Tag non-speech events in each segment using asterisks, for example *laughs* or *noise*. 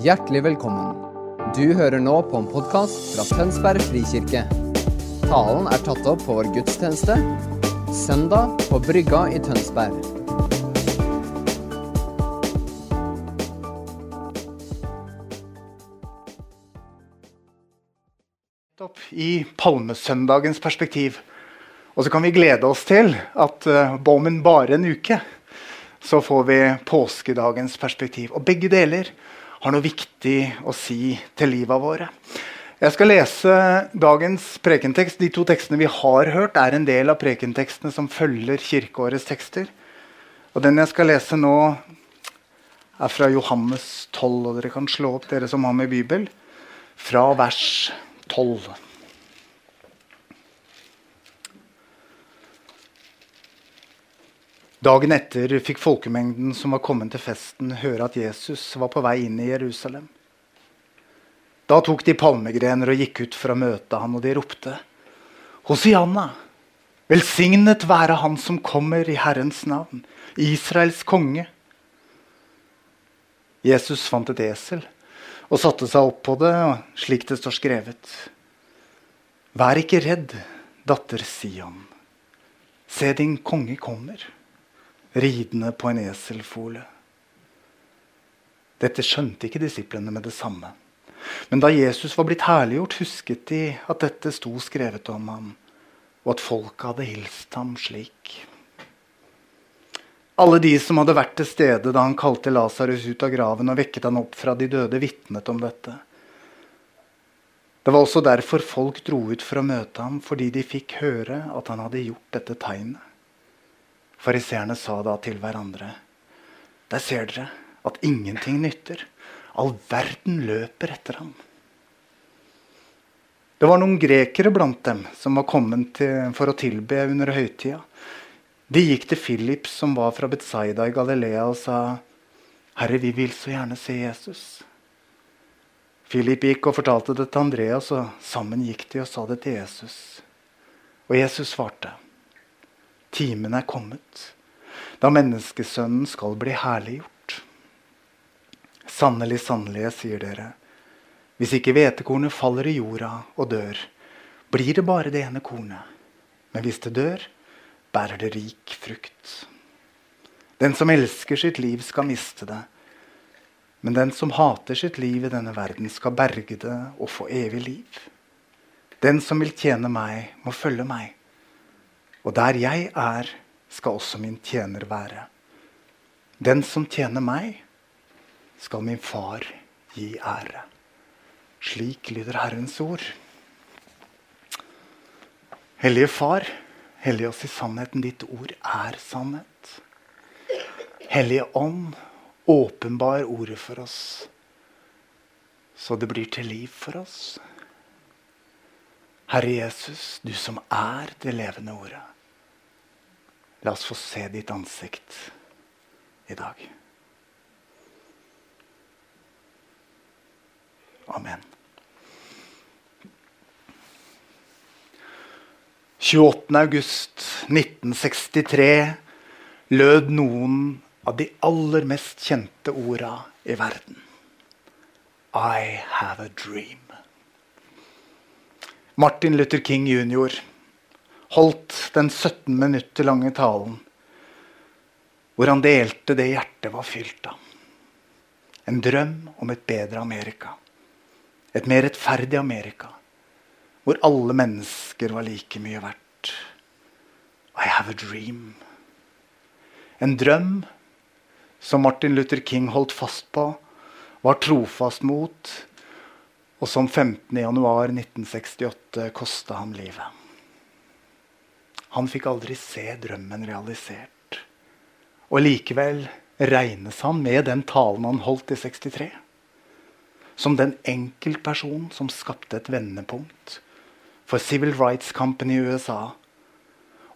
Hjertelig velkommen. Du hører nå på en podkast fra Tønsberg frikirke. Talen er tatt opp på vår gudstjeneste søndag på Brygga i Tønsberg. i palmesøndagens perspektiv. Og så kan vi glede oss til at uh, om bare en uke så får vi påskedagens perspektiv. Og begge deler har noe viktig å si til livet våre. Jeg skal lese dagens prekentekst. De to tekstene vi har hørt, er en del av prekentekstene som følger kirkeårets tekster. Og den jeg skal lese nå, er fra Johannes 12. Og dere kan slå opp, dere som har med Bibel, fra vers 12. Dagen etter fikk folkemengden som var kommet til festen, høre at Jesus var på vei inn i Jerusalem. Da tok de palmegrener og gikk ut for å møte ham, og de ropte, Hosianna! Velsignet være Han som kommer i Herrens navn, Israels konge. Jesus fant et esel og satte seg opp på det, slik det står skrevet. Vær ikke redd, datter Sian. Se, din konge kommer, ridende på en eselfole. Dette skjønte ikke disiplene med det samme. Men da Jesus var blitt herliggjort, husket de at dette sto skrevet om ham, og at folket hadde hilst ham slik. Alle de som hadde vært til stede da han kalte Lasarus ut av graven og vekket han opp fra de døde, vitnet om dette. Det var også derfor folk dro ut for å møte ham, fordi de fikk høre at han hadde gjort dette tegnet. Fariseerne sa da til hverandre.: Der ser dere at ingenting nytter. All verden løper etter ham. Det var noen grekere blant dem som var kommet til, for å tilbe under høytida. De gikk til Philip, som var fra Betzaida i Galilea, og sa, 'Herre, vi vil så gjerne se Jesus.' Philip gikk og fortalte det til Andreas, og sammen gikk de og sa det til Jesus. Og Jesus svarte, 'Timen er kommet, da menneskesønnen skal bli herliggjort.' Sannelig, sannelig, sier dere, hvis ikke hvetekornet faller i jorda og dør, blir det bare det ene kornet. Men hvis det dør, bærer det rik frukt. Den som elsker sitt liv, skal miste det. Men den som hater sitt liv i denne verden, skal berge det og få evig liv. Den som vil tjene meg, må følge meg. Og der jeg er, skal også min tjener være. Den som tjener meg, skal min far gi ære. Slik lyder Herrens ord. Hellige Far. Hellige oss i sannheten. Ditt ord er sannhet. Hellige Ånd, åpenbar ordet for oss, så det blir til liv for oss. Herre Jesus, du som er det levende ordet. La oss få se ditt ansikt i dag. Amen. 28.8.1963 lød noen av de aller mest kjente orda i verden. I have a dream. Martin Luther King jr. holdt den 17 minutter lange talen hvor han delte det hjertet var fylt av. En drøm om et bedre Amerika. Et mer rettferdig Amerika hvor alle mennesker var like mye verdt. I have a dream. En drøm som Martin Luther King holdt fast på, var trofast mot, og som 15.1.1968 kosta ham livet. Han fikk aldri se drømmen realisert. Og likevel regnes han med den talen han holdt i 63, som den enkeltpersonen som skapte et vendepunkt for Civil Rights Company i USA.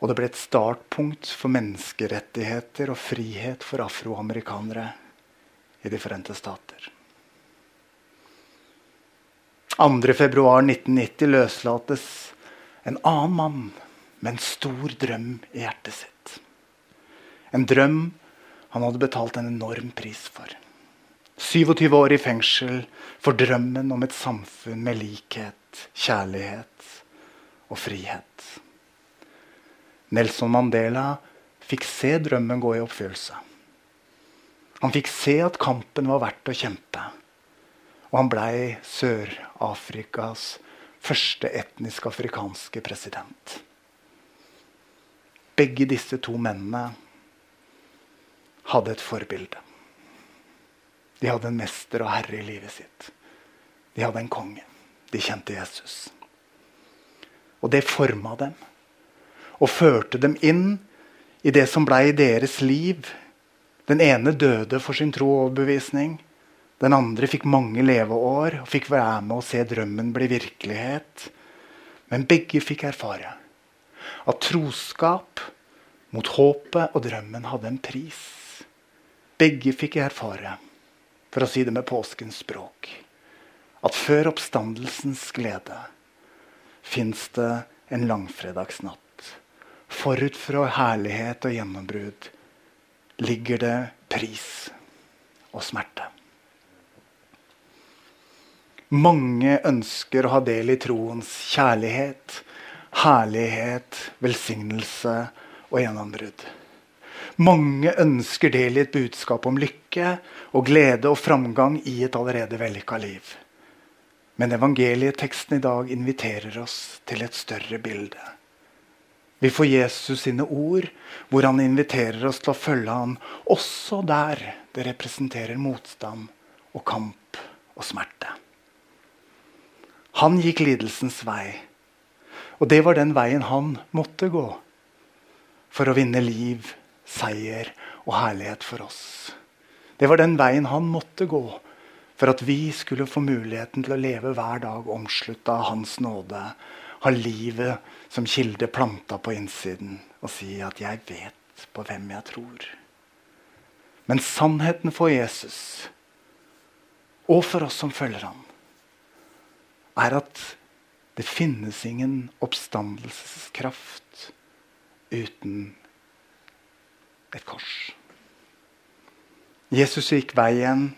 Og det ble et startpunkt for menneskerettigheter og frihet for afroamerikanere i De forente stater. 2.2.1990 løslates en annen mann med en stor drøm i hjertet sitt. En drøm han hadde betalt en enorm pris for. 27 år i fengsel for drømmen om et samfunn med likhet, kjærlighet og frihet. Nelson Mandela fikk se drømmen gå i oppfyllelse. Han fikk se at kampen var verdt å kjempe. Og han blei Sør-Afrikas første etnisk afrikanske president. Begge disse to mennene hadde et forbilde. De hadde en mester og herre i livet sitt. De hadde en konge. De kjente Jesus. Og det forma dem og førte dem inn i det som blei deres liv. Den ene døde for sin tro og overbevisning. Den andre fikk mange leveår og fikk være med å se drømmen bli virkelighet. Men begge fikk erfare at troskap mot håpet og drømmen hadde en pris. Begge fikk erfare, for å si det med påskens språk, at før oppstandelsens glede fins det en langfredagsnatt. Forut for herlighet og gjennombrudd ligger det pris og smerte. Mange ønsker å ha del i troens kjærlighet, herlighet, velsignelse og gjennombrudd. Mange ønsker del i et budskap om lykke og glede og framgang i et allerede vellykka liv. Men evangelieteksten i dag inviterer oss til et større bilde. Vi får Jesus sine ord, hvor han inviterer oss til å følge ham også der det representerer motstand og kamp og smerte. Han gikk lidelsens vei, og det var den veien han måtte gå for å vinne liv, seier og herlighet for oss. Det var den veien han måtte gå for at vi skulle få muligheten til å leve hver dag omslutta av Hans nåde. Ha livet som kilde planta på innsiden og si at 'jeg vet på hvem jeg tror'. Men sannheten for Jesus, og for oss som følger ham, er at det finnes ingen oppstandelseskraft uten et kors. Jesus gikk veien.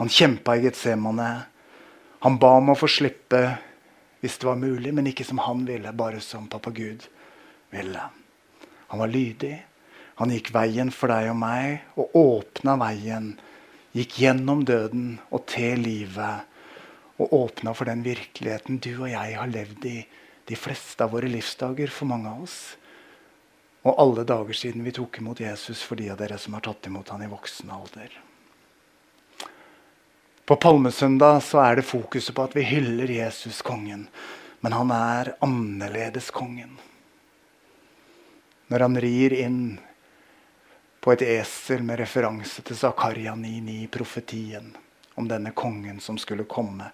Han kjempa i Getsemane. Han ba om å få slippe hvis det var mulig, men ikke som han ville, bare som pappa Gud ville. Han var lydig. Han gikk veien for deg og meg og åpna veien. Gikk gjennom døden og til livet og åpna for den virkeligheten du og jeg har levd i de fleste av våre livsdager for mange av oss. Og alle dager siden vi tok imot Jesus for de av dere som har tatt imot han i voksen alder. På Palmesøndag så er det fokuset på at vi hyller Jesus, kongen. Men han er annerledes kongen. Når han rir inn på et esel med referanse til Zakaria 9,9, profetien om denne kongen som skulle komme,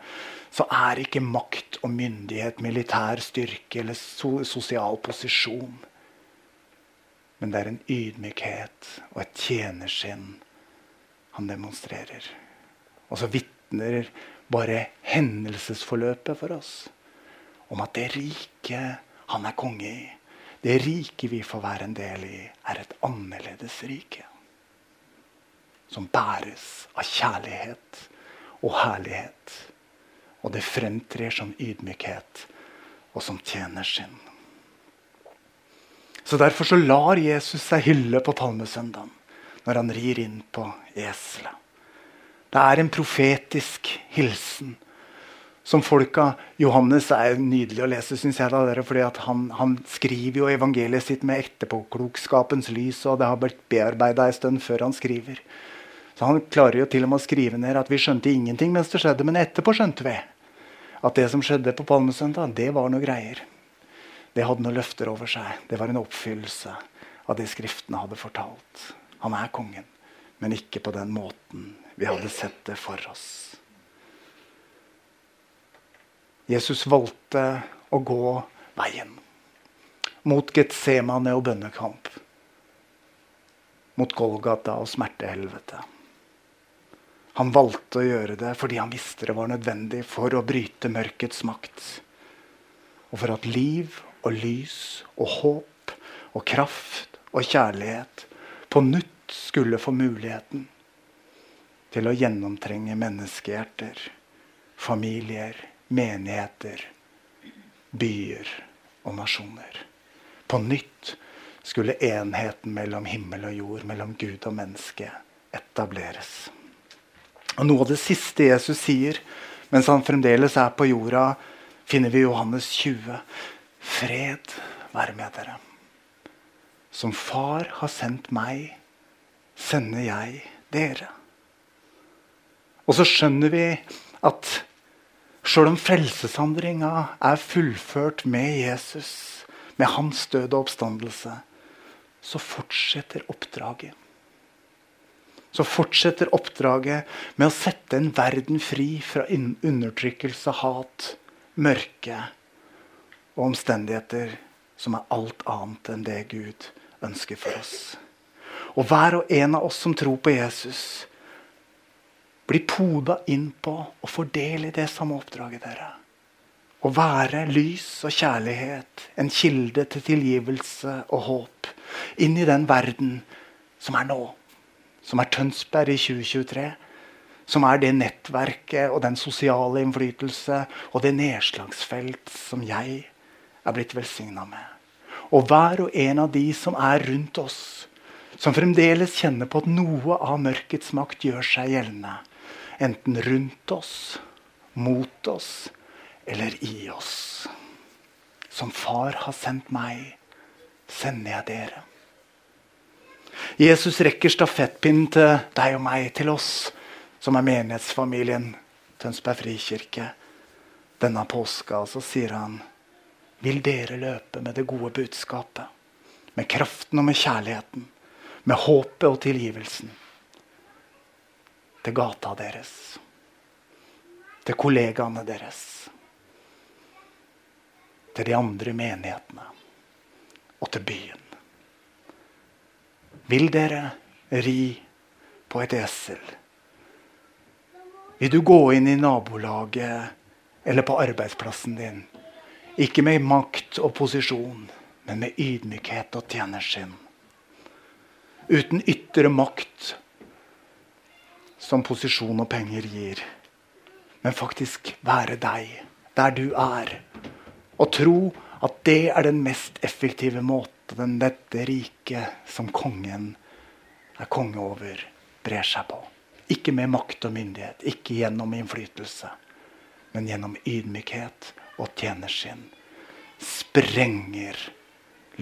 så er ikke makt og myndighet, militær styrke eller so sosial posisjon. Men det er en ydmykhet og et tjenersinn han demonstrerer. Og så vitner bare hendelsesforløpet for oss om at det riket han er konge i, det riket vi får være en del i, er et annerledes rike. Som bæres av kjærlighet og herlighet. Og det fremtrer som ydmykhet og som tjener sin. Så Derfor så lar Jesus seg hylle på palmesøndagen når han rir inn på eselet. Det er en profetisk hilsen som folka Johannes er nydelig å lese, syns jeg. da, fordi han, han, skriver jo evangeliet sitt med etterpåklokskapens lys, og det har blitt bearbeida en stund før han skriver. Så Han klarer jo til og med å skrive ned at vi skjønte ingenting mens det skjedde, men etterpå skjønte vi at det som skjedde på Palmesøndag, det var noe greier. Det hadde noen løfter over seg. Det var en oppfyllelse av det Skriftene hadde fortalt. Han er kongen, men ikke på den måten vi hadde sett det for oss. Jesus valgte å gå veien mot Getsemane og bønnekamp. Mot Golgata og smertehelvete. Han valgte å gjøre det fordi han visste det var nødvendig for å bryte mørkets makt. Og for at liv og lys og håp og kraft og kjærlighet på nytt skulle få muligheten til å gjennomtrenge menneskehjerter, familier, menigheter, byer og nasjoner. På nytt skulle enheten mellom himmel og jord, mellom Gud og menneske, etableres. Og Noe av det siste Jesus sier mens han fremdeles er på jorda, finner vi i Johannes 20. Fred være med dere. Som far har sendt meg, sender jeg dere. Og så skjønner vi at sjøl om frelseshandlinga er fullført med Jesus, med hans død og oppstandelse, så fortsetter oppdraget. Så fortsetter oppdraget med å sette en verden fri fra undertrykkelse, hat, mørke og omstendigheter som er alt annet enn det Gud ønsker for oss. Og hver og en av oss som tror på Jesus, blir poda inn på å få del i det samme oppdraget dere. Å være lys og kjærlighet, en kilde til tilgivelse og håp inn i den verden som er nå. Som er Tønsberg i 2023. Som er det nettverket og den sosiale innflytelse og det nedslagsfelt som jeg er blitt velsigna med. Og hver og en av de som er rundt oss, som fremdeles kjenner på at noe av mørkets makt gjør seg gjeldende. Enten rundt oss, mot oss eller i oss. Som far har sendt meg, sender jeg dere. Jesus rekker stafettpinnen til deg og meg, til oss som er menighetsfamilien Tønsberg frikirke denne påska. Så sier han, vil dere løpe med det gode budskapet? Med kraften og med kjærligheten med håpet og tilgivelsen til gata deres, til kollegaene deres, til de andre menighetene og til byen. Vil dere ri på et esel? Vil du gå inn i nabolaget eller på arbeidsplassen din? Ikke med makt og posisjon, men med ydmykhet og tjenersinn uten ytre makt som posisjon og penger gir. Men faktisk være deg der du er. Og tro at det er den mest effektive måten dette riket som kongen er konge over, brer seg på. Ikke med makt og myndighet, ikke gjennom innflytelse, men gjennom ydmykhet og tjenersinn. Sprenger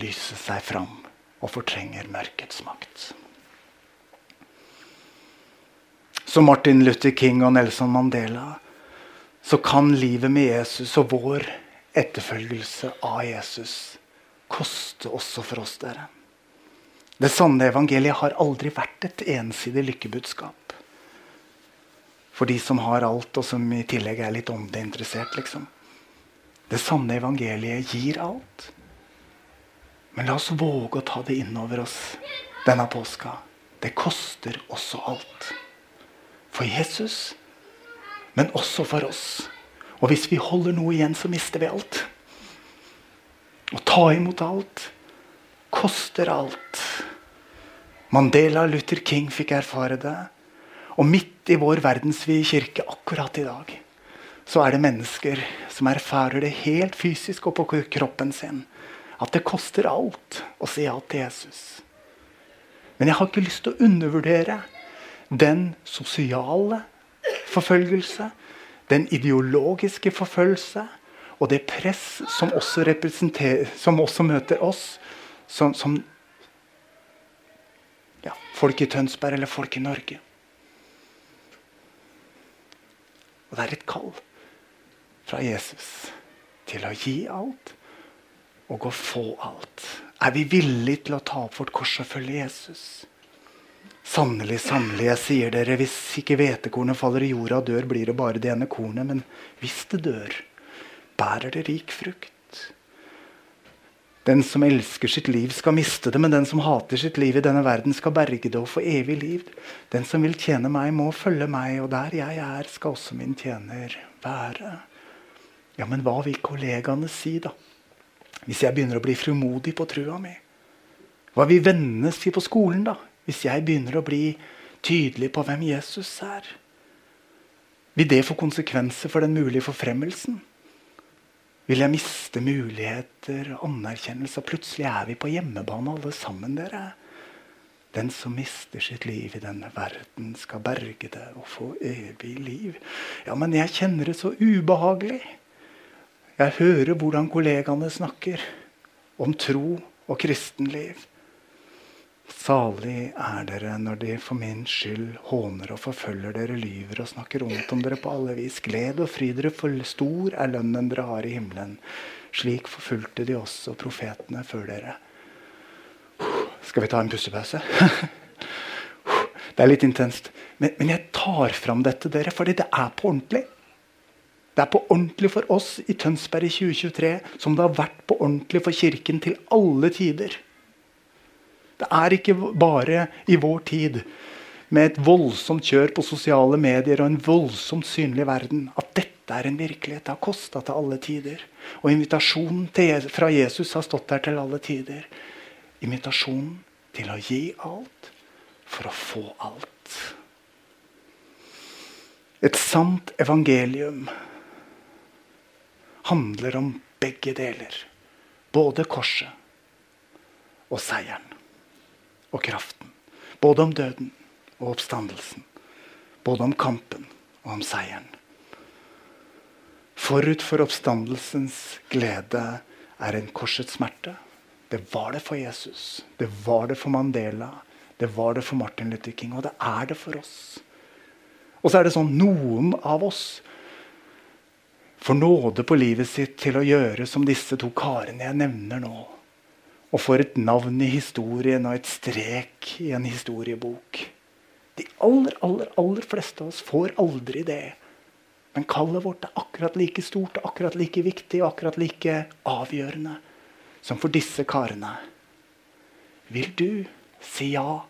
lyset seg fram og fortrenger mørkets makt. Som Martin Luther King og Nelson Mandela så kan livet med Jesus og vår etterfølgelse av Jesus koste også for oss, dere. Det sanne evangeliet har aldri vært et ensidig lykkebudskap. For de som har alt, og som i tillegg er litt åndeinteressert, liksom. Det sanne evangeliet gir alt. Men la oss våge å ta det inn over oss denne påska. Det koster også alt. For Jesus, men også for oss. Og hvis vi holder noe igjen, så mister vi alt. Å ta imot alt koster alt. Mandela Luther King fikk erfare det. Og midt i vår verdensvide kirke akkurat i dag så er det mennesker som erfarer det helt fysisk og på kroppen sin at det koster alt å si ja til Jesus. Men jeg har ikke lyst til å undervurdere den sosiale forfølgelse, den ideologiske forfølgelse og det press som også, som også møter oss som, som ja, folk i Tønsberg eller folk i Norge. Og det er et kall fra Jesus til å gi alt og å få alt? Er vi villige til å ta opp vårt kors og følge Jesus? Sannelig, sannelig, jeg sier dere, hvis ikke hvetekornet faller i jorda og dør, blir det bare det ene kornet. Men hvis det dør, bærer det rik frukt. Den som elsker sitt liv, skal miste det, men den som hater sitt liv i denne verden, skal berge det og få evig liv. Den som vil tjene meg, må følge meg, og der jeg er, skal også min tjener være. Ja, men hva vil kollegaene si, da? Hvis jeg begynner å bli frimodig på trua mi? Hva vil vennene si på skolen da? Hvis jeg begynner å bli tydelig på hvem Jesus er? Vil det få konsekvenser for den mulige forfremmelsen? Vil jeg miste muligheter, anerkjennelse? Og plutselig er vi på hjemmebane alle sammen, dere. Den som mister sitt liv i denne verden, skal berge det og få evig liv. Ja, men jeg kjenner det så ubehagelig. Jeg hører hvordan kollegaene snakker om tro og kristenliv. Salig er dere når de for min skyld håner og forfølger dere, lyver og snakker ondt om dere på alle vis. Gled og fry dere, for stor er lønnen dere har i himmelen. Slik forfulgte de også profetene før dere. Skal vi ta en pustepause? *laughs* Det er litt intenst. Men, men jeg tar fram dette, dere, fordi det er på ordentlig. Det er på ordentlig for oss i Tønsberg i 2023 som det har vært på ordentlig for Kirken til alle tider. Det er ikke bare i vår tid, med et voldsomt kjør på sosiale medier og en voldsomt synlig verden, at dette er en virkelighet. Det har kosta til alle tider. Og invitasjonen til, fra Jesus har stått der til alle tider. Invitasjonen til å gi alt for å få alt. Et sant evangelium handler om begge deler. Både korset og seieren og kraften. Både om døden og oppstandelsen. Både om kampen og om seieren. Forut for oppstandelsens glede er en korsets smerte. Det var det for Jesus. Det var det for Mandela. Det var det for Martin Luther King. Og det er det for oss. Og så er det sånn noen av oss får nåde på livet sitt til å gjøre som disse to karene jeg nevner nå. Og får et navn i historien og et strek i en historiebok. De aller, aller, aller fleste av oss får aldri det. Men kallet vårt er akkurat like stort, akkurat like viktig og akkurat like avgjørende som for disse karene. Vil du si ja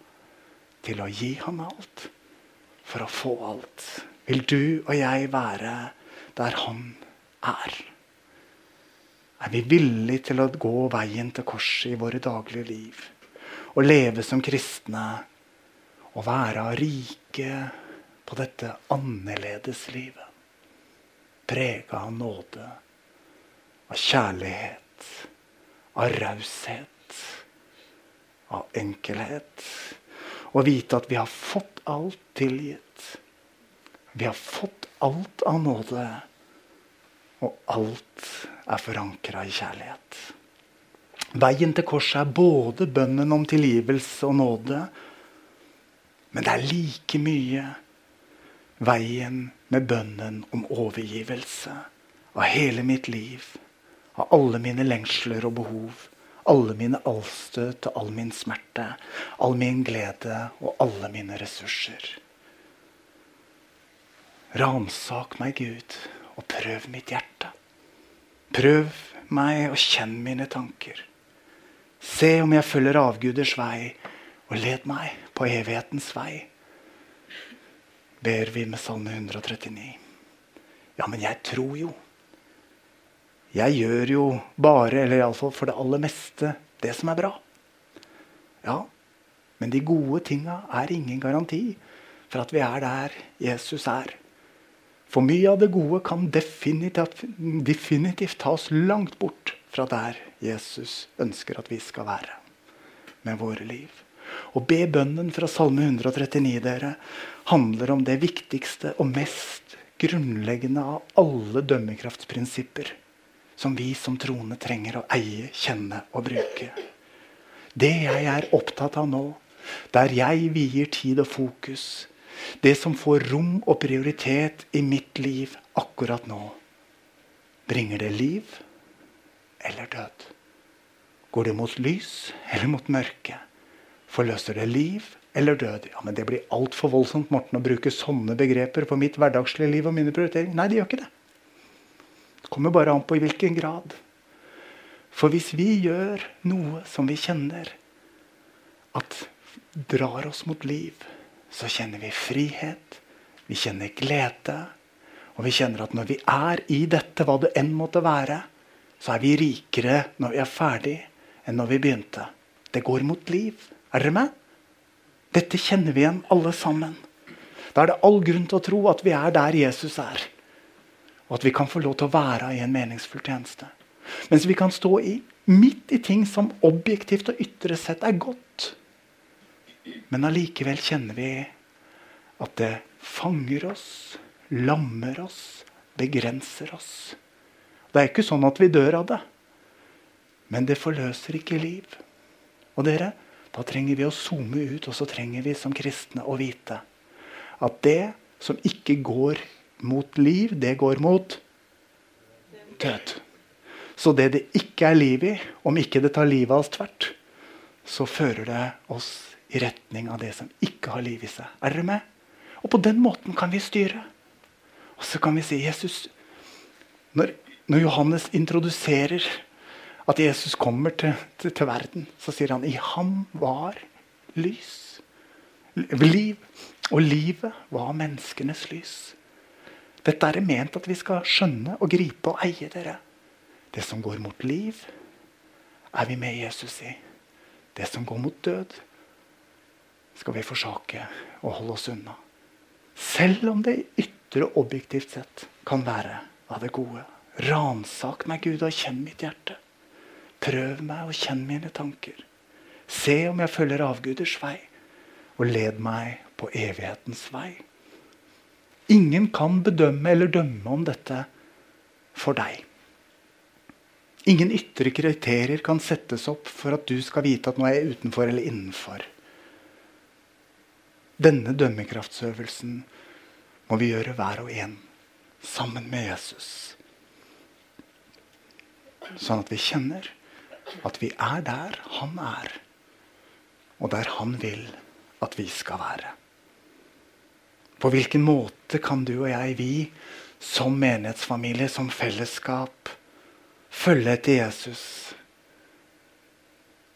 til å gi ham alt for å få alt? Vil du og jeg være der han er. Er vi villige til å gå veien til korset i våre daglige liv? Og leve som kristne og være rike på dette annerledeslivet? Prega av nåde, av kjærlighet, av raushet, av enkelhet. Og vite at vi har fått alt tilgitt. Vi har fått alt av nåde og alt er forankra i kjærlighet. Veien til korset er både bønnen om tilgivelse og nåde, men det er like mye veien med bønnen om overgivelse av hele mitt liv, av alle mine lengsler og behov, alle mine allstøt og all min smerte, all min glede og alle mine ressurser. Ransak meg, Gud, og prøv mitt hjerte. Prøv meg og kjenn mine tanker. Se om jeg følger avguders vei, og led meg på evighetens vei. Ber vi med Salme 139. Ja, men jeg tror jo. Jeg gjør jo bare, eller iallfall for det aller meste, det som er bra. Ja, men de gode tinga er ingen garanti for at vi er der Jesus er. For mye av det gode kan definitivt, definitivt tas langt bort fra der Jesus ønsker at vi skal være med våre liv. Å be bønnen fra Salme 139 dere, handler om det viktigste og mest grunnleggende av alle dømmekraftsprinsipper som vi som troende trenger å eie, kjenne og bruke. Det jeg er opptatt av nå, der jeg vier tid og fokus, det som får rom og prioritet i mitt liv akkurat nå. Bringer det liv eller død? Går det mot lys eller mot mørke? Forløser det liv eller død? Ja, men Det blir altfor voldsomt Morten, å bruke sånne begreper på mitt hverdagslige liv og mine prioriteringer. Nei, det gjør ikke det. Det kommer bare an på i hvilken grad. For hvis vi gjør noe som vi kjenner at drar oss mot liv, så kjenner vi frihet, vi kjenner glede. Og vi kjenner at når vi er i dette, hva det enn måtte være, så er vi rikere når vi er ferdig, enn når vi begynte. Det går mot liv. Er dere med? Dette kjenner vi igjen alle sammen. Da er det all grunn til å tro at vi er der Jesus er. Og at vi kan få lov til å være i en meningsfull tjeneste. Mens vi kan stå i, midt i ting som objektivt og ytre sett er godt. Men allikevel kjenner vi at det fanger oss, lammer oss, begrenser oss. Det er ikke sånn at vi dør av det. Men det forløser ikke liv. Og dere, da trenger vi å zoome ut, og så trenger vi som kristne å vite at det som ikke går mot liv, det går mot død. Så det det ikke er liv i, om ikke det tar livet av oss tvert, så fører det oss i retning av det som ikke har liv i seg. Er dere med? Og på den måten kan vi styre. Og så kan vi si Jesus Når, når Johannes introduserer at Jesus kommer til, til, til, verden, så sier han i ham var lys. Liv. Og livet var menneskenes lys. Dette er ment at vi skal skjønne og gripe og eie dere. Det som går mot liv, er vi med Jesus i. Det som går mot død, skal vi forsake å holde oss unna. Selv om det ytre objektivt sett kan være av det gode. Ransak meg, Gud, og kjenn mitt hjerte. Prøv meg og kjenn mine tanker. Se om jeg følger avguders vei, og led meg på evighetens vei. Ingen kan bedømme eller dømme om dette for deg. Ingen ytre kriterier kan settes opp for at du skal vite at nå er jeg utenfor eller innenfor. Denne dømmekraftsøvelsen må vi gjøre hver og en sammen med Jesus. Sånn at vi kjenner at vi er der han er, og der han vil at vi skal være. På hvilken måte kan du og jeg, vi, som menighetsfamilie, som fellesskap, følge etter Jesus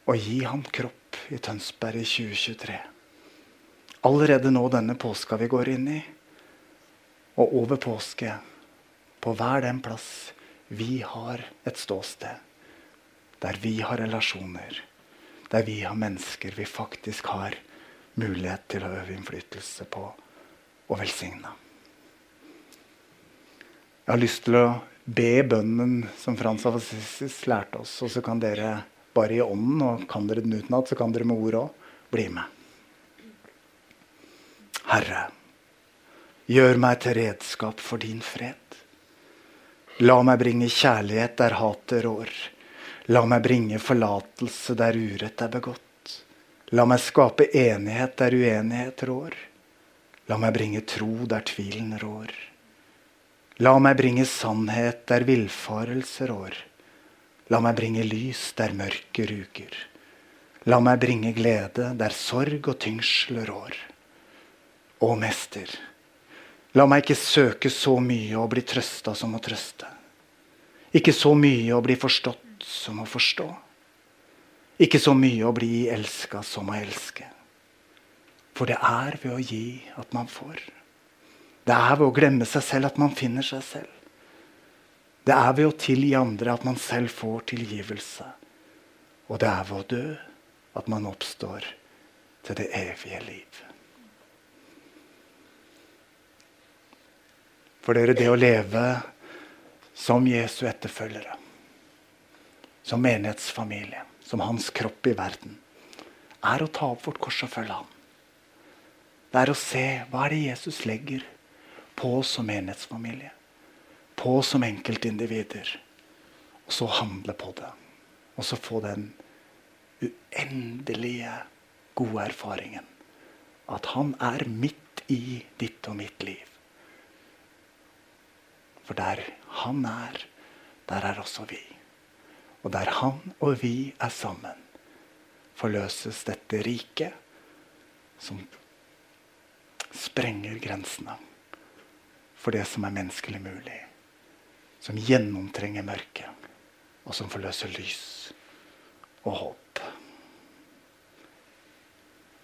og gi ham kropp i Tønsberg i 2023? Allerede nå denne påska vi går inn i, og over påske, på hver den plass vi har et ståsted, der vi har relasjoner, der vi har mennesker vi faktisk har mulighet til å øve innflytelse på og velsigne. Jeg har lyst til å be bønnen som Frans av Assisis lærte oss. Og så kan dere bare i ånden, og kan dere den utenat, så kan dere med ord òg, bli med. Herre, gjør meg til redskap for din fred. La meg bringe kjærlighet der hatet rår. La meg bringe forlatelse der urett er begått. La meg skape enighet der uenighet rår. La meg bringe tro der tvilen rår. La meg bringe sannhet der villfarelse rår. La meg bringe lys der mørket ruger. La meg bringe glede der sorg og tyngsel rår. Å, Mester, la meg ikke søke så mye å bli trøsta som å trøste. Ikke så mye å bli forstått som å forstå. Ikke så mye å bli elska som å elske. For det er ved å gi at man får. Det er ved å glemme seg selv at man finner seg selv. Det er ved å tilgi andre at man selv får tilgivelse. Og det er ved å dø at man oppstår til det evige liv. For dere, det å leve som Jesu etterfølgere, som menighetsfamilie, som hans kropp i verden, er å ta opp vårt kors og følge ham. Det er å se hva er det Jesus legger på oss som menighetsfamilie. På oss som enkeltindivider. Og så handle på det. Og så få den uendelige gode erfaringen. At han er midt i ditt og mitt liv. For der han er, der er også vi. Og der han og vi er sammen, forløses dette riket som sprenger grensene for det som er menneskelig mulig. Som gjennomtrenger mørket, og som forløser lys og håp.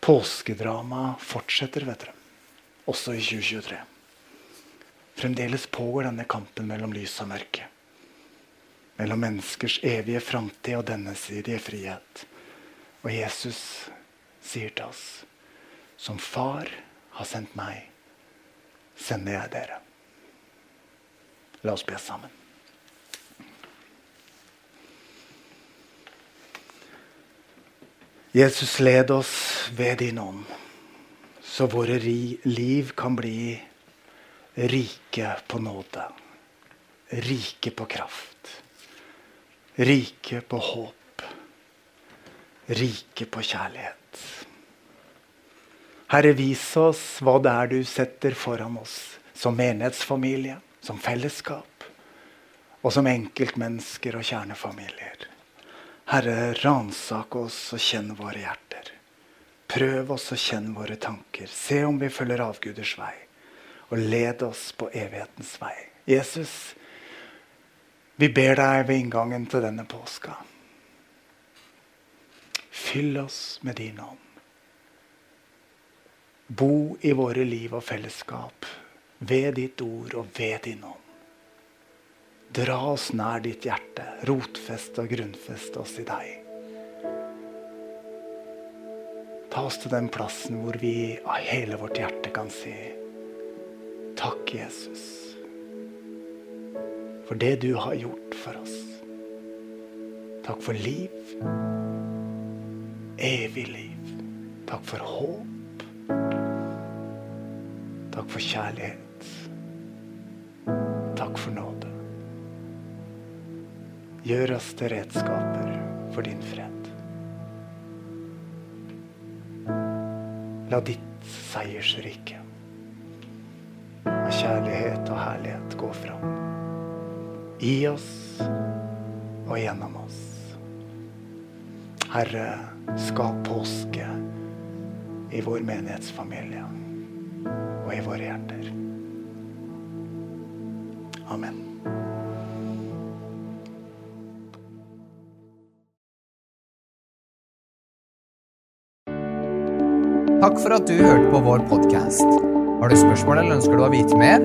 Påskedramaet fortsetter, vet dere. Også i 2023. Fremdeles pågår denne kampen mellom lys og mørke. Mellom menneskers evige framtid og dennes sidige frihet. Og Jesus sier til oss Som far har sendt meg, sender jeg dere. La oss be sammen. Jesus, led oss ved din ånd, så våre liv kan bli rike på nåde. Rike på kraft. Rike på håp. Rike på kjærlighet. Herre, vis oss hva det er du setter foran oss som menighetsfamilie, som fellesskap og som enkeltmennesker og kjernefamilier. Herre, ransak oss og kjenn våre hjerter. Prøv oss og kjenn våre tanker. Se om vi følger avguders vei. Og led oss på evighetens vei. Jesus, vi ber deg ved inngangen til denne påska. Fyll oss med din ånd. Bo i våre liv og fellesskap ved ditt ord og ved din ånd. Dra oss nær ditt hjerte. Rotfeste og grunnfeste oss i deg. Ta oss til den plassen hvor vi av hele vårt hjerte kan si Takk, Jesus, for det du har gjort for oss. Takk for liv. Evig liv. Takk for håp. Takk for kjærlighet. Takk for nåde. Gjør oss til redskaper for din fred. La ditt seiersrike herlighet gå fram. I oss og gjennom oss. Herre, skap påske i vår menighetsfamilie og i våre hjerter. Amen. Takk for at du hørte på vår podkast. Har du spørsmål eller ønsker du å vite mer?